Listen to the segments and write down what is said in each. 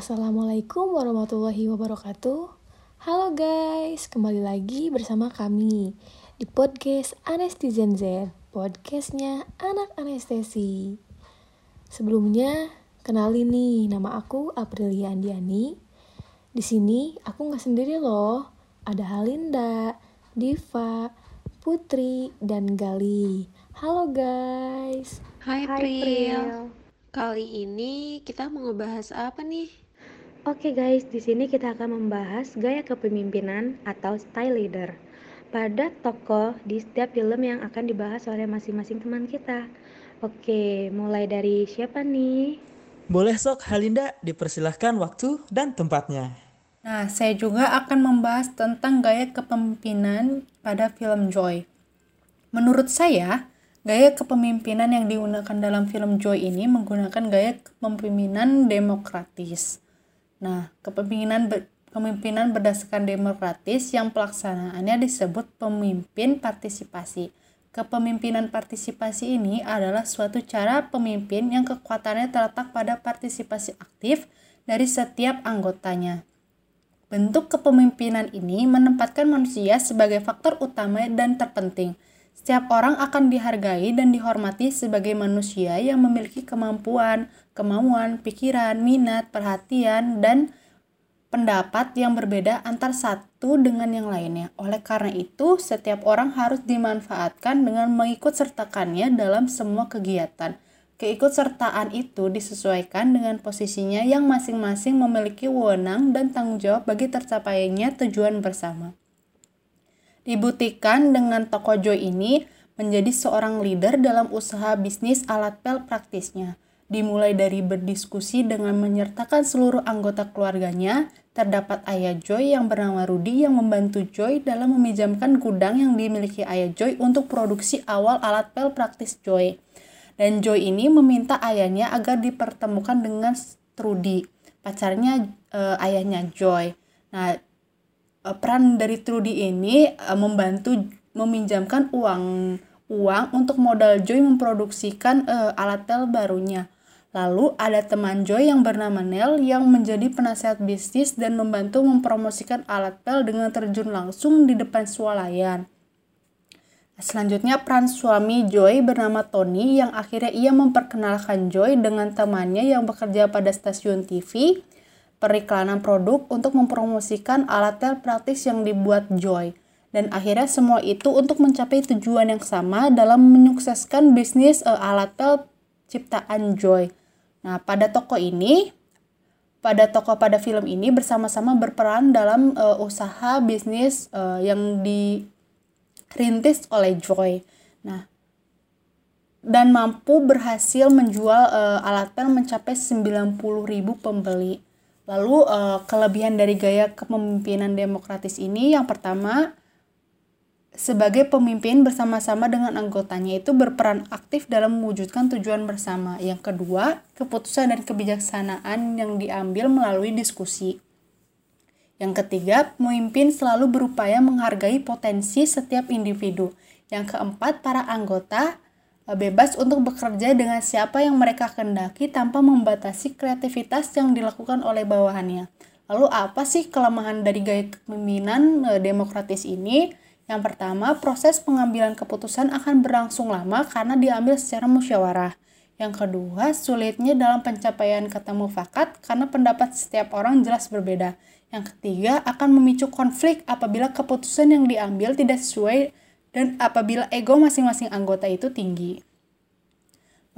Assalamualaikum warahmatullahi wabarakatuh. Halo guys, kembali lagi bersama kami di podcast Anestizen Z, podcastnya anak anestesi. Sebelumnya, kenalin nih, nama aku Aprilia Andiani. Di sini aku nggak sendiri loh, ada Halinda, Diva, Putri, dan Gali. Halo guys. Hai, Hai, Pril. Pril. Kali ini kita mau ngebahas apa nih? Oke guys, di sini kita akan membahas gaya kepemimpinan atau style leader pada tokoh di setiap film yang akan dibahas oleh masing-masing teman kita. Oke, mulai dari siapa nih? Boleh sok Halinda dipersilahkan waktu dan tempatnya. Nah, saya juga akan membahas tentang gaya kepemimpinan pada film Joy. Menurut saya, gaya kepemimpinan yang digunakan dalam film Joy ini menggunakan gaya kepemimpinan demokratis. Nah, kepemimpinan ber- kepemimpinan berdasarkan demokratis yang pelaksanaannya disebut pemimpin partisipasi. Kepemimpinan partisipasi ini adalah suatu cara pemimpin yang kekuatannya terletak pada partisipasi aktif dari setiap anggotanya. Bentuk kepemimpinan ini menempatkan manusia sebagai faktor utama dan terpenting. Setiap orang akan dihargai dan dihormati sebagai manusia yang memiliki kemampuan, kemauan, pikiran, minat, perhatian, dan pendapat yang berbeda antar satu dengan yang lainnya. Oleh karena itu, setiap orang harus dimanfaatkan dengan mengikut sertakannya dalam semua kegiatan. Keikutsertaan itu disesuaikan dengan posisinya yang masing-masing memiliki wewenang dan tanggung jawab bagi tercapainya tujuan bersama. Dibuktikan dengan toko Joy ini menjadi seorang leader dalam usaha bisnis alat pel praktisnya. Dimulai dari berdiskusi dengan menyertakan seluruh anggota keluarganya, terdapat ayah Joy yang bernama Rudy yang membantu Joy dalam meminjamkan gudang yang dimiliki ayah Joy untuk produksi awal alat pel praktis Joy. Dan Joy ini meminta ayahnya agar dipertemukan dengan Trudy, pacarnya eh, ayahnya Joy. Nah, eh, peran dari Trudy ini eh, membantu meminjamkan uang uang untuk modal Joy memproduksikan eh, alat tel barunya. Lalu ada teman Joy yang bernama Nel yang menjadi penasehat bisnis dan membantu mempromosikan alat pel dengan terjun langsung di depan swalayan. Selanjutnya peran suami Joy bernama Tony yang akhirnya ia memperkenalkan Joy dengan temannya yang bekerja pada stasiun TV periklanan produk untuk mempromosikan alat tel praktis yang dibuat Joy. Dan akhirnya semua itu untuk mencapai tujuan yang sama dalam menyukseskan bisnis uh, alat tel ciptaan Joy. Nah, pada toko ini, pada toko pada film ini bersama-sama berperan dalam uh, usaha bisnis uh, yang dirintis oleh Joy. Nah, dan mampu berhasil menjual uh, alat pen mencapai 90.000 pembeli. Lalu uh, kelebihan dari gaya kepemimpinan demokratis ini yang pertama sebagai pemimpin bersama-sama dengan anggotanya itu berperan aktif dalam mewujudkan tujuan bersama. Yang kedua, keputusan dan kebijaksanaan yang diambil melalui diskusi. Yang ketiga, pemimpin selalu berupaya menghargai potensi setiap individu. Yang keempat, para anggota bebas untuk bekerja dengan siapa yang mereka kendaki tanpa membatasi kreativitas yang dilakukan oleh bawahannya. Lalu apa sih kelemahan dari gaya kepemimpinan eh, demokratis ini? Yang pertama, proses pengambilan keputusan akan berlangsung lama karena diambil secara musyawarah. Yang kedua, sulitnya dalam pencapaian kata mufakat karena pendapat setiap orang jelas berbeda. Yang ketiga, akan memicu konflik apabila keputusan yang diambil tidak sesuai dan apabila ego masing-masing anggota itu tinggi.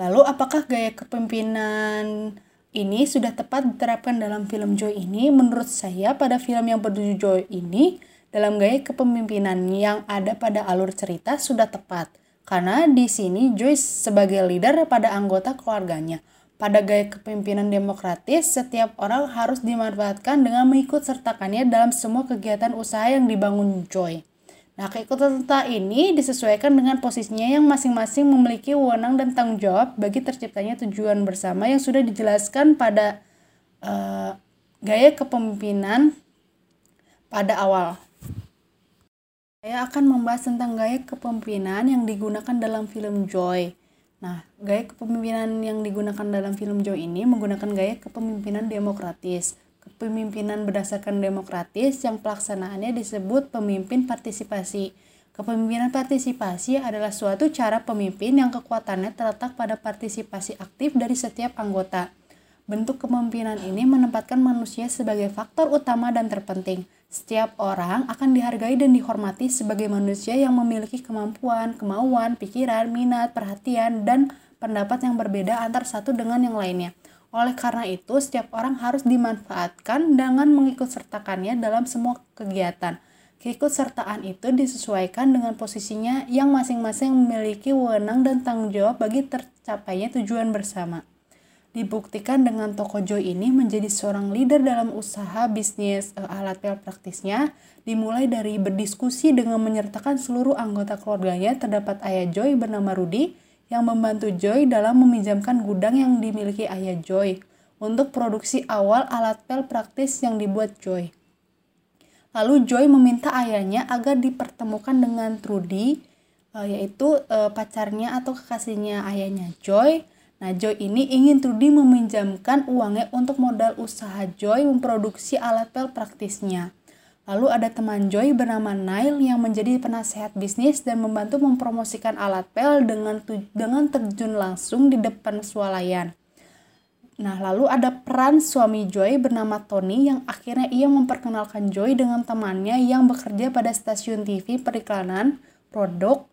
Lalu, apakah gaya kepemimpinan ini sudah tepat diterapkan dalam film Joy ini? Menurut saya, pada film yang berjudul Joy ini, dalam gaya kepemimpinan yang ada pada alur cerita sudah tepat. Karena di sini Joyce sebagai leader pada anggota keluarganya. Pada gaya kepemimpinan demokratis, setiap orang harus dimanfaatkan dengan mengikut sertakannya dalam semua kegiatan usaha yang dibangun Joy. Nah, keikutsertaan ini disesuaikan dengan posisinya yang masing-masing memiliki wewenang dan tanggung jawab bagi terciptanya tujuan bersama yang sudah dijelaskan pada uh, gaya kepemimpinan pada awal. Saya akan membahas tentang gaya kepemimpinan yang digunakan dalam film Joy. Nah, gaya kepemimpinan yang digunakan dalam film Joy ini menggunakan gaya kepemimpinan demokratis. Kepemimpinan berdasarkan demokratis yang pelaksanaannya disebut pemimpin partisipasi. Kepemimpinan partisipasi adalah suatu cara pemimpin yang kekuatannya terletak pada partisipasi aktif dari setiap anggota. Bentuk kepemimpinan ini menempatkan manusia sebagai faktor utama dan terpenting. Setiap orang akan dihargai dan dihormati sebagai manusia yang memiliki kemampuan, kemauan, pikiran, minat, perhatian, dan pendapat yang berbeda antar satu dengan yang lainnya. Oleh karena itu, setiap orang harus dimanfaatkan dengan mengikut sertakannya dalam semua kegiatan. Keikutsertaan itu disesuaikan dengan posisinya yang masing-masing memiliki wewenang dan tanggung jawab bagi tercapainya tujuan bersama dibuktikan dengan toko Joy ini menjadi seorang leader dalam usaha bisnis uh, alat pel praktisnya dimulai dari berdiskusi dengan menyertakan seluruh anggota keluarganya terdapat ayah Joy bernama Rudy yang membantu Joy dalam meminjamkan gudang yang dimiliki ayah Joy untuk produksi awal alat pel praktis yang dibuat Joy. Lalu Joy meminta ayahnya agar dipertemukan dengan Trudy, uh, yaitu uh, pacarnya atau kekasihnya ayahnya Joy, Nah, Joy ini ingin Trudy meminjamkan uangnya untuk modal usaha Joy memproduksi alat pel praktisnya. Lalu ada teman Joy bernama Nail yang menjadi penasehat bisnis dan membantu mempromosikan alat pel dengan dengan terjun langsung di depan swalayan. Nah, lalu ada peran suami Joy bernama Tony yang akhirnya ia memperkenalkan Joy dengan temannya yang bekerja pada stasiun TV periklanan, produk,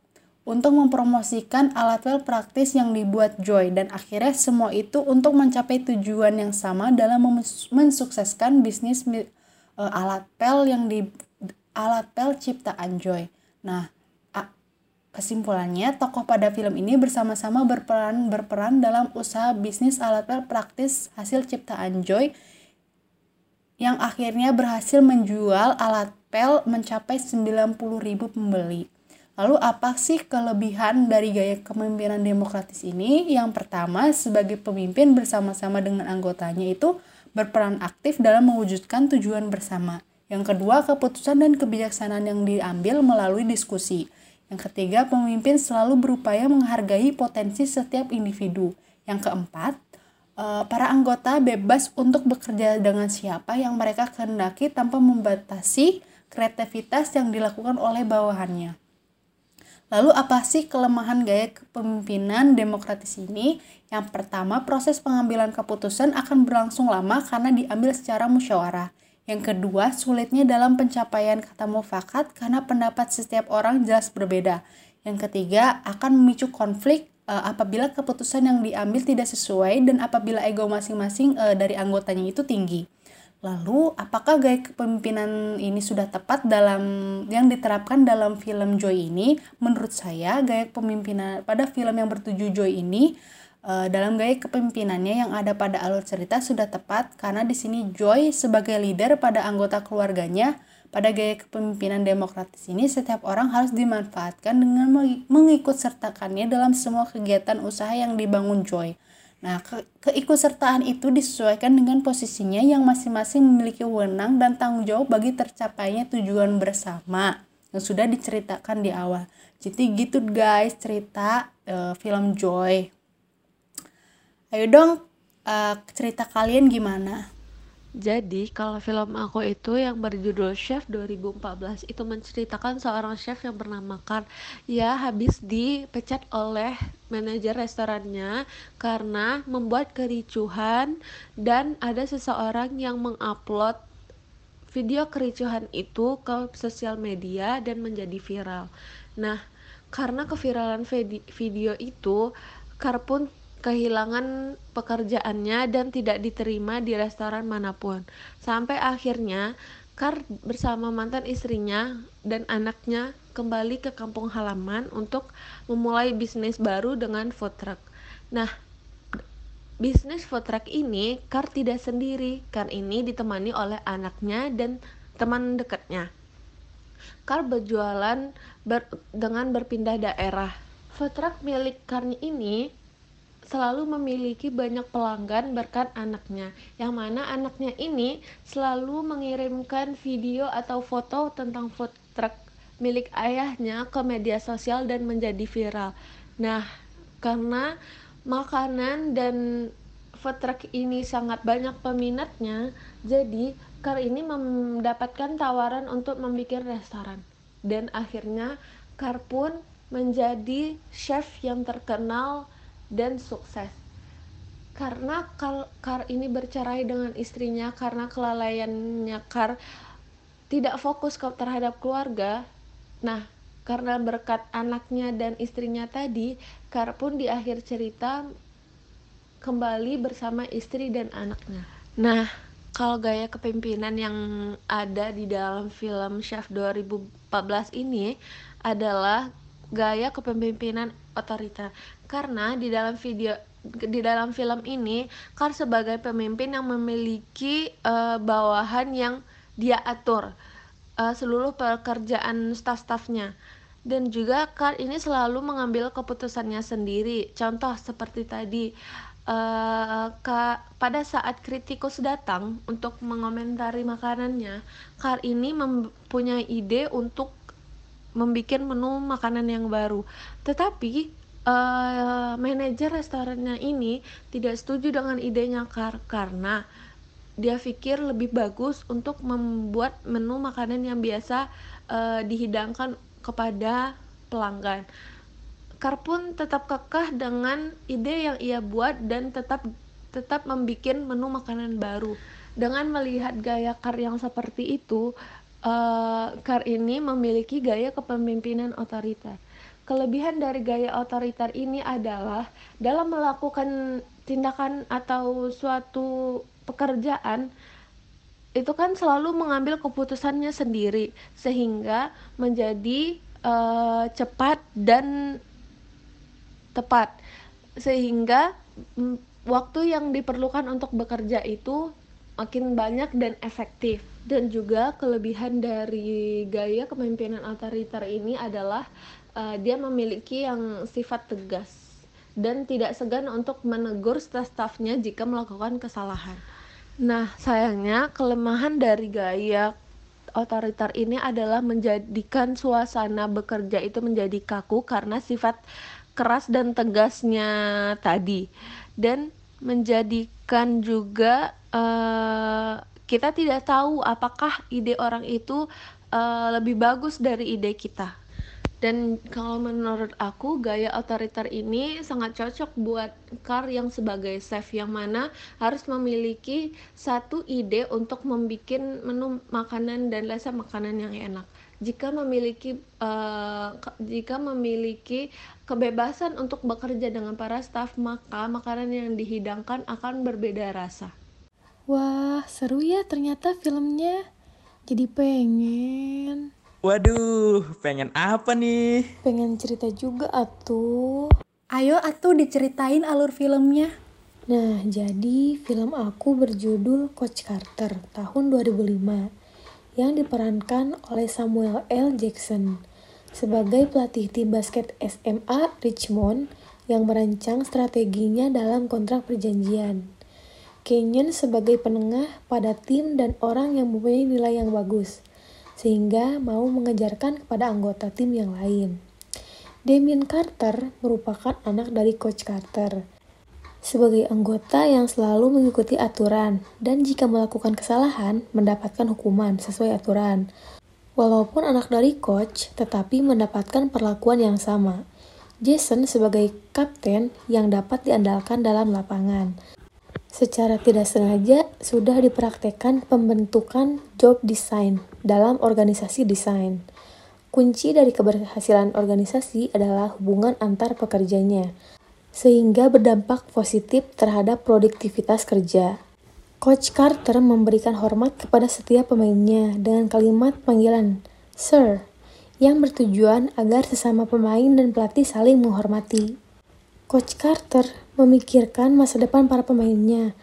untuk mempromosikan alat pel praktis yang dibuat Joy dan akhirnya semua itu untuk mencapai tujuan yang sama dalam mensukseskan bisnis uh, alat pel yang di alat pel ciptaan Joy. Nah, kesimpulannya tokoh pada film ini bersama-sama berperan berperan dalam usaha bisnis alat pel praktis hasil ciptaan Joy yang akhirnya berhasil menjual alat pel mencapai 90.000 pembeli. Lalu apa sih kelebihan dari gaya kepemimpinan demokratis ini? Yang pertama, sebagai pemimpin bersama-sama dengan anggotanya itu berperan aktif dalam mewujudkan tujuan bersama. Yang kedua, keputusan dan kebijaksanaan yang diambil melalui diskusi. Yang ketiga, pemimpin selalu berupaya menghargai potensi setiap individu. Yang keempat, eh, para anggota bebas untuk bekerja dengan siapa yang mereka kehendaki tanpa membatasi kreativitas yang dilakukan oleh bawahannya. Lalu apa sih kelemahan gaya kepemimpinan demokratis ini? Yang pertama, proses pengambilan keputusan akan berlangsung lama karena diambil secara musyawarah. Yang kedua, sulitnya dalam pencapaian kata mufakat karena pendapat setiap orang jelas berbeda. Yang ketiga, akan memicu konflik uh, apabila keputusan yang diambil tidak sesuai dan apabila ego masing-masing uh, dari anggotanya itu tinggi. Lalu, apakah gaya kepemimpinan ini sudah tepat dalam yang diterapkan dalam film Joy ini? Menurut saya, gaya kepemimpinan pada film yang bertuju Joy ini uh, dalam gaya kepemimpinannya yang ada pada alur cerita sudah tepat karena di sini Joy sebagai leader pada anggota keluarganya pada gaya kepemimpinan demokratis ini setiap orang harus dimanfaatkan dengan mengikut sertakannya dalam semua kegiatan usaha yang dibangun Joy. Nah, ke keikutsertaan itu disesuaikan dengan posisinya yang masing-masing memiliki wewenang dan tanggung jawab bagi tercapainya tujuan bersama yang sudah diceritakan di awal. Jadi gitu guys cerita uh, film Joy. Ayo dong uh, cerita kalian gimana? Jadi, kalau film aku itu yang berjudul Chef 2014 itu menceritakan seorang chef yang bernama Carl. Ia habis dipecat oleh manajer restorannya karena membuat kericuhan dan ada seseorang yang mengupload video kericuhan itu ke sosial media dan menjadi viral. Nah, karena keviralan video itu, Carl pun kehilangan pekerjaannya dan tidak diterima di restoran mana pun. Sampai akhirnya Kar bersama mantan istrinya dan anaknya kembali ke kampung halaman untuk memulai bisnis baru dengan food truck. Nah, bisnis food truck ini Kar tidak sendiri. Kar ini ditemani oleh anaknya dan teman dekatnya. Kar berjualan ber, dengan berpindah daerah. Food truck milik Kar ini selalu memiliki banyak pelanggan berkat anaknya, yang mana anaknya ini selalu mengirimkan video atau foto tentang food truck milik ayahnya ke media sosial dan menjadi viral. Nah, karena makanan dan food truck ini sangat banyak peminatnya jadi Car ini mendapatkan tawaran untuk membuat restoran dan akhirnya Car pun menjadi chef yang terkenal dan sukses. Karena Car ini bercerai dengan istrinya karena kelalaiannya Car tidak fokus ke terhadap keluarga. Nah karena berkat anaknya dan istrinya tadi Car pun di akhir cerita kembali bersama istri dan anaknya. Nah kalau gaya kepemimpinan yang ada di dalam film Chef 2014 ini adalah gaya kepemimpinan otoriter karena di dalam video di dalam film ini Carl sebagai pemimpin yang memiliki uh, bawahan yang dia atur uh, seluruh pekerjaan staf-stafnya dan juga Carl ini selalu mengambil keputusannya sendiri. Contoh seperti tadi uh, pada saat kritikus datang untuk mengomentari makanannya Carl ini mempunyai ide untuk membuat menu makanan yang baru. Tetapi uh, manajer restorannya ini tidak setuju dengan idenya Kar karena dia pikir lebih bagus untuk membuat menu makanan yang biasa uh, dihidangkan kepada pelanggan. Kar pun tetap kekeh dengan ide yang ia buat dan tetap tetap membuat menu makanan baru. Dengan melihat gaya Kar yang seperti itu, uh, Kar ini memiliki gaya kepemimpinan otoriter. Kelebihan dari gaya otoriter ini adalah dalam melakukan tindakan atau suatu pekerjaan itu kan selalu mengambil keputusannya sendiri sehingga menjadi uh, cepat dan tepat. Sehingga waktu yang diperlukan untuk bekerja itu makin banyak dan efektif. Dan juga kelebihan dari gaya kepemimpinan otoriter ini adalah uh, dia memiliki yang sifat tegas dan tidak segan untuk menegur staf-stafnya jika melakukan kesalahan. Nah, sayangnya kelemahan dari gaya otoriter ini adalah menjadikan suasana bekerja itu menjadi kaku karena sifat keras dan tegasnya tadi dan menjadikan juga uh, kita tidak tahu apakah ide orang itu uh, lebih bagus dari ide kita dan kalau menurut aku gaya otoriter ini sangat cocok buat car yang sebagai chef yang mana harus memiliki satu ide untuk membuat menu makanan dan rasa makanan yang enak. Jika memiliki uh, jika memiliki kebebasan untuk bekerja dengan para staff maka makanan yang dihidangkan akan berbeda rasa. Wah seru ya ternyata filmnya. Jadi pengen Waduh, pengen apa nih? Pengen cerita juga atuh. Ayo atuh diceritain alur filmnya. Nah, jadi film aku berjudul Coach Carter tahun 2005 yang diperankan oleh Samuel L. Jackson sebagai pelatih tim basket SMA Richmond yang merancang strateginya dalam kontrak perjanjian. Kenyon sebagai penengah pada tim dan orang yang mempunyai nilai yang bagus sehingga mau mengejarkan kepada anggota tim yang lain. Damien Carter merupakan anak dari Coach Carter. Sebagai anggota yang selalu mengikuti aturan dan jika melakukan kesalahan mendapatkan hukuman sesuai aturan. Walaupun anak dari coach, tetapi mendapatkan perlakuan yang sama. Jason sebagai kapten yang dapat diandalkan dalam lapangan. Secara tidak sengaja sudah dipraktekkan pembentukan job design dalam organisasi desain. Kunci dari keberhasilan organisasi adalah hubungan antar pekerjanya, sehingga berdampak positif terhadap produktivitas kerja. Coach Carter memberikan hormat kepada setiap pemainnya dengan kalimat panggilan "Sir" yang bertujuan agar sesama pemain dan pelatih saling menghormati. Coach Carter memikirkan masa depan para pemainnya,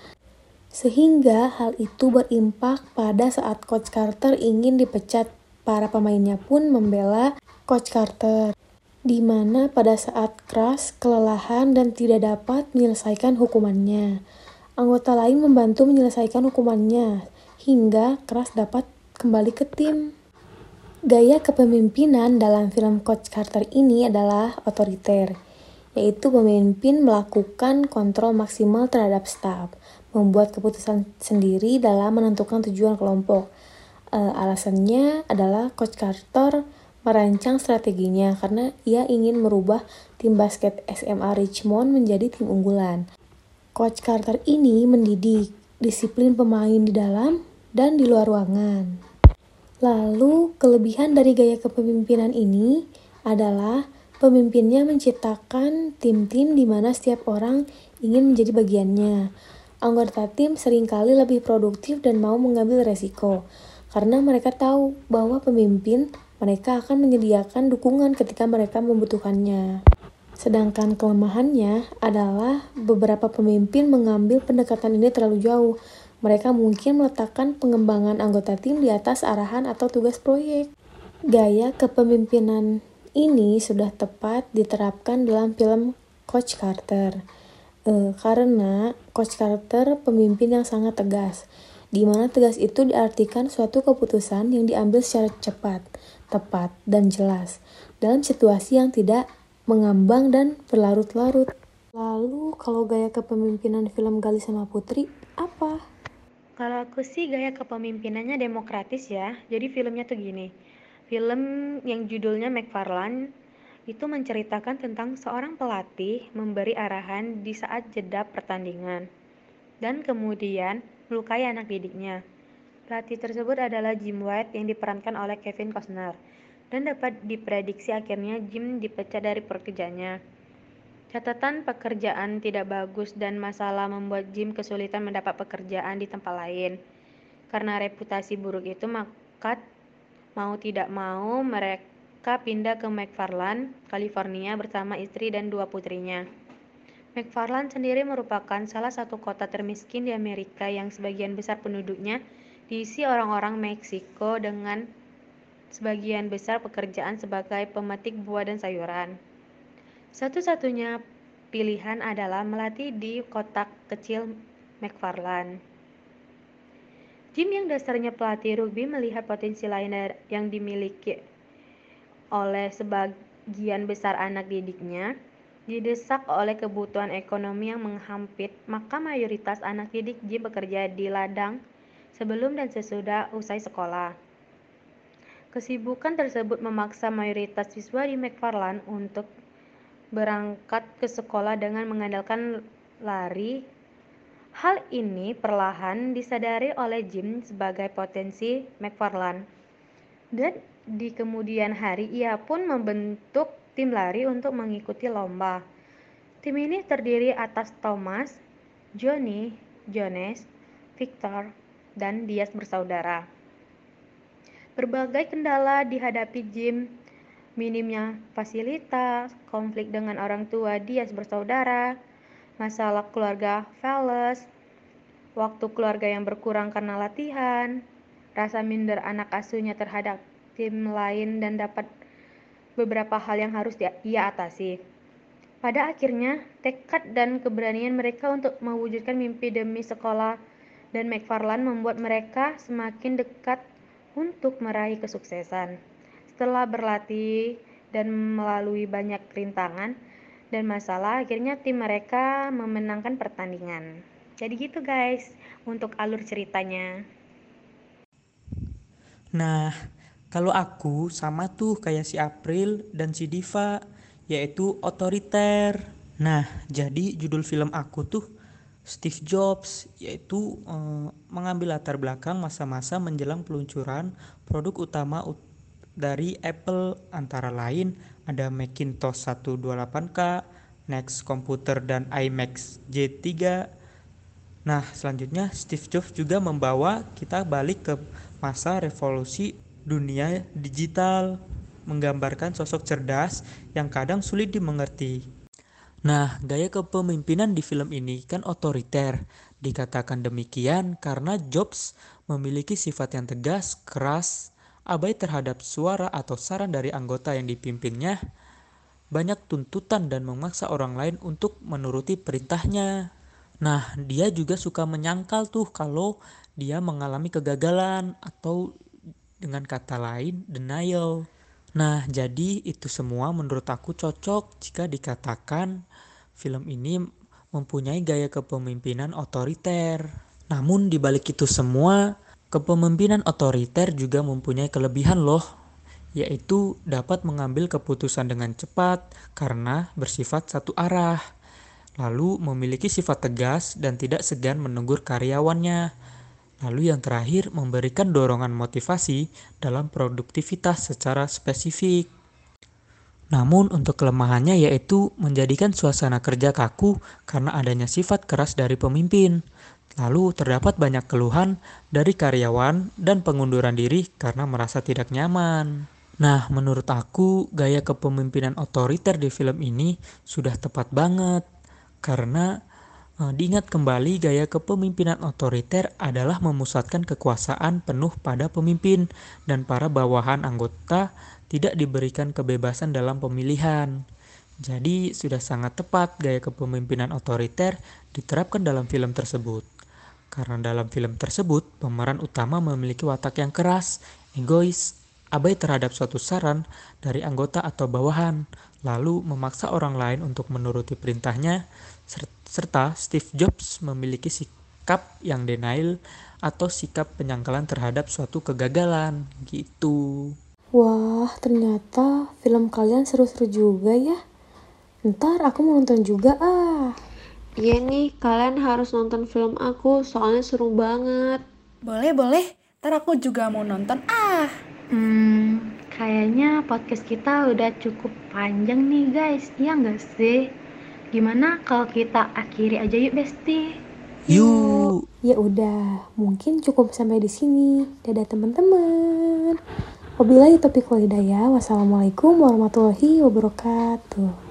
sehingga hal itu berimpak pada saat Coach Carter ingin dipecat. Para pemainnya pun membela Coach Carter, di mana pada saat keras, kelelahan, dan tidak dapat menyelesaikan hukumannya. Anggota lain membantu menyelesaikan hukumannya, hingga keras dapat kembali ke tim. Gaya kepemimpinan dalam film Coach Carter ini adalah otoriter yaitu pemimpin melakukan kontrol maksimal terhadap staf, membuat keputusan sendiri dalam menentukan tujuan kelompok. E, alasannya adalah Coach Carter merancang strateginya karena ia ingin merubah tim basket SMA Richmond menjadi tim unggulan. Coach Carter ini mendidik disiplin pemain di dalam dan di luar ruangan. Lalu, kelebihan dari gaya kepemimpinan ini adalah pemimpinnya menciptakan tim-tim di mana setiap orang ingin menjadi bagiannya. Anggota tim sering kali lebih produktif dan mau mengambil resiko, karena mereka tahu bahwa pemimpin mereka akan menyediakan dukungan ketika mereka membutuhkannya. Sedangkan kelemahannya adalah beberapa pemimpin mengambil pendekatan ini terlalu jauh, mereka mungkin meletakkan pengembangan anggota tim di atas arahan atau tugas proyek. Gaya kepemimpinan ini sudah tepat diterapkan dalam film Coach Carter. E, karena Coach Carter pemimpin yang sangat tegas, di mana tegas itu diartikan suatu keputusan yang diambil secara cepat, tepat, dan jelas dalam situasi yang tidak mengambang dan berlarut-larut. Lalu, kalau gaya kepemimpinan film Gali sama Putri, apa? Kalau aku sih gaya kepemimpinannya demokratis ya. Jadi filmnya tuh gini. Film yang judulnya McFarland itu menceritakan tentang seorang pelatih memberi arahan di saat jeda pertandingan dan kemudian melukai anak didiknya. Pelatih tersebut adalah Jim White yang diperankan oleh Kevin Costner dan dapat diprediksi akhirnya Jim dipecat dari pekerjaannya. Catatan pekerjaan tidak bagus dan masalah membuat Jim kesulitan mendapat pekerjaan di tempat lain. Karena reputasi buruk itu, maka mau tidak mau mereka pindah ke McFarland, California bersama istri dan dua putrinya. McFarland sendiri merupakan salah satu kota termiskin di Amerika yang sebagian besar penduduknya diisi orang-orang Meksiko dengan sebagian besar pekerjaan sebagai pemetik buah dan sayuran. Satu-satunya pilihan adalah melatih di kotak kecil McFarland. Jim yang dasarnya pelatih rugby melihat potensi lain yang dimiliki oleh sebagian besar anak didiknya, didesak oleh kebutuhan ekonomi yang menghampit, maka mayoritas anak didik Jim bekerja di ladang sebelum dan sesudah usai sekolah. Kesibukan tersebut memaksa mayoritas siswa di McFarland untuk berangkat ke sekolah dengan mengandalkan lari. Hal ini perlahan disadari oleh Jim sebagai potensi McFarland. Dan di kemudian hari ia pun membentuk tim lari untuk mengikuti lomba. Tim ini terdiri atas Thomas, Johnny, Jones, Victor, dan Dias bersaudara. Berbagai kendala dihadapi Jim minimnya fasilitas, konflik dengan orang tua dia bersaudara, masalah keluarga Fales, waktu keluarga yang berkurang karena latihan, rasa minder anak asuhnya terhadap tim lain dan dapat beberapa hal yang harus ia atasi. Pada akhirnya, tekad dan keberanian mereka untuk mewujudkan mimpi demi sekolah dan McFarland membuat mereka semakin dekat untuk meraih kesuksesan. Setelah berlatih dan melalui banyak rintangan dan masalah, akhirnya tim mereka memenangkan pertandingan. Jadi gitu guys, untuk alur ceritanya. Nah, kalau aku sama tuh kayak si April dan si Diva, yaitu otoriter. Nah, jadi judul film aku tuh Steve Jobs, yaitu eh, mengambil latar belakang masa-masa menjelang peluncuran produk utama dari Apple antara lain ada Macintosh 128K, Next Computer dan iMac J3. Nah, selanjutnya Steve Jobs juga membawa kita balik ke masa revolusi dunia digital, menggambarkan sosok cerdas yang kadang sulit dimengerti. Nah, gaya kepemimpinan di film ini kan otoriter. Dikatakan demikian karena Jobs memiliki sifat yang tegas, keras, abai terhadap suara atau saran dari anggota yang dipimpinnya, banyak tuntutan dan memaksa orang lain untuk menuruti perintahnya. Nah, dia juga suka menyangkal tuh kalau dia mengalami kegagalan atau dengan kata lain denial. Nah, jadi itu semua menurut aku cocok jika dikatakan film ini mempunyai gaya kepemimpinan otoriter. Namun di balik itu semua, kepemimpinan otoriter juga mempunyai kelebihan loh, yaitu dapat mengambil keputusan dengan cepat karena bersifat satu arah. Lalu memiliki sifat tegas dan tidak segan menegur karyawannya. Lalu yang terakhir, memberikan dorongan motivasi dalam produktivitas secara spesifik. Namun untuk kelemahannya yaitu menjadikan suasana kerja kaku karena adanya sifat keras dari pemimpin. Lalu terdapat banyak keluhan dari karyawan dan pengunduran diri karena merasa tidak nyaman. Nah, menurut aku gaya kepemimpinan otoriter di film ini sudah tepat banget karena diingat kembali gaya kepemimpinan otoriter adalah memusatkan kekuasaan penuh pada pemimpin dan para bawahan anggota tidak diberikan kebebasan dalam pemilihan. Jadi sudah sangat tepat gaya kepemimpinan otoriter diterapkan dalam film tersebut. Karena dalam film tersebut, pemeran utama memiliki watak yang keras, egois, abai terhadap suatu saran dari anggota atau bawahan, lalu memaksa orang lain untuk menuruti perintahnya, serta Steve Jobs memiliki sikap yang denial atau sikap penyangkalan terhadap suatu kegagalan, gitu. Wah, ternyata film kalian seru-seru juga ya. Ntar aku mau nonton juga ah. Iya nih, kalian harus nonton film aku, soalnya seru banget. Boleh, boleh. Ntar aku juga mau nonton ah. Hmm, kayaknya podcast kita udah cukup panjang nih guys, iya nggak sih? Gimana kalau kita akhiri aja yuk Besti? Yuk. Ya udah, mungkin cukup sampai di sini. Dadah teman-teman. Wabillahi taufiq walhidayah. Wassalamualaikum warahmatullahi wabarakatuh.